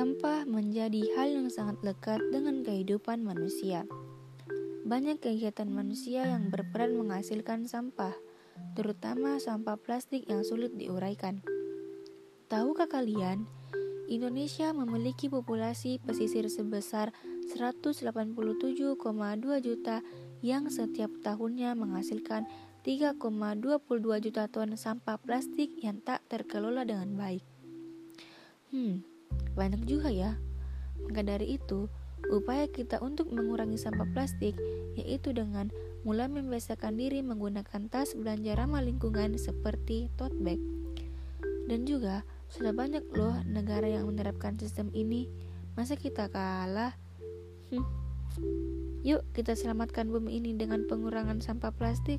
Sampah menjadi hal yang sangat lekat dengan kehidupan manusia. Banyak kegiatan manusia yang berperan menghasilkan sampah, terutama sampah plastik yang sulit diuraikan. Tahukah kalian, Indonesia memiliki populasi pesisir sebesar 187,2 juta yang setiap tahunnya menghasilkan 3,22 juta ton sampah plastik yang tak terkelola dengan baik. Hmm, banyak juga ya. Maka dari itu, upaya kita untuk mengurangi sampah plastik yaitu dengan mulai membiasakan diri menggunakan tas belanja ramah lingkungan seperti tote bag. Dan juga sudah banyak loh negara yang menerapkan sistem ini. Masa kita kalah? Hmm. Yuk kita selamatkan bumi ini dengan pengurangan sampah plastik.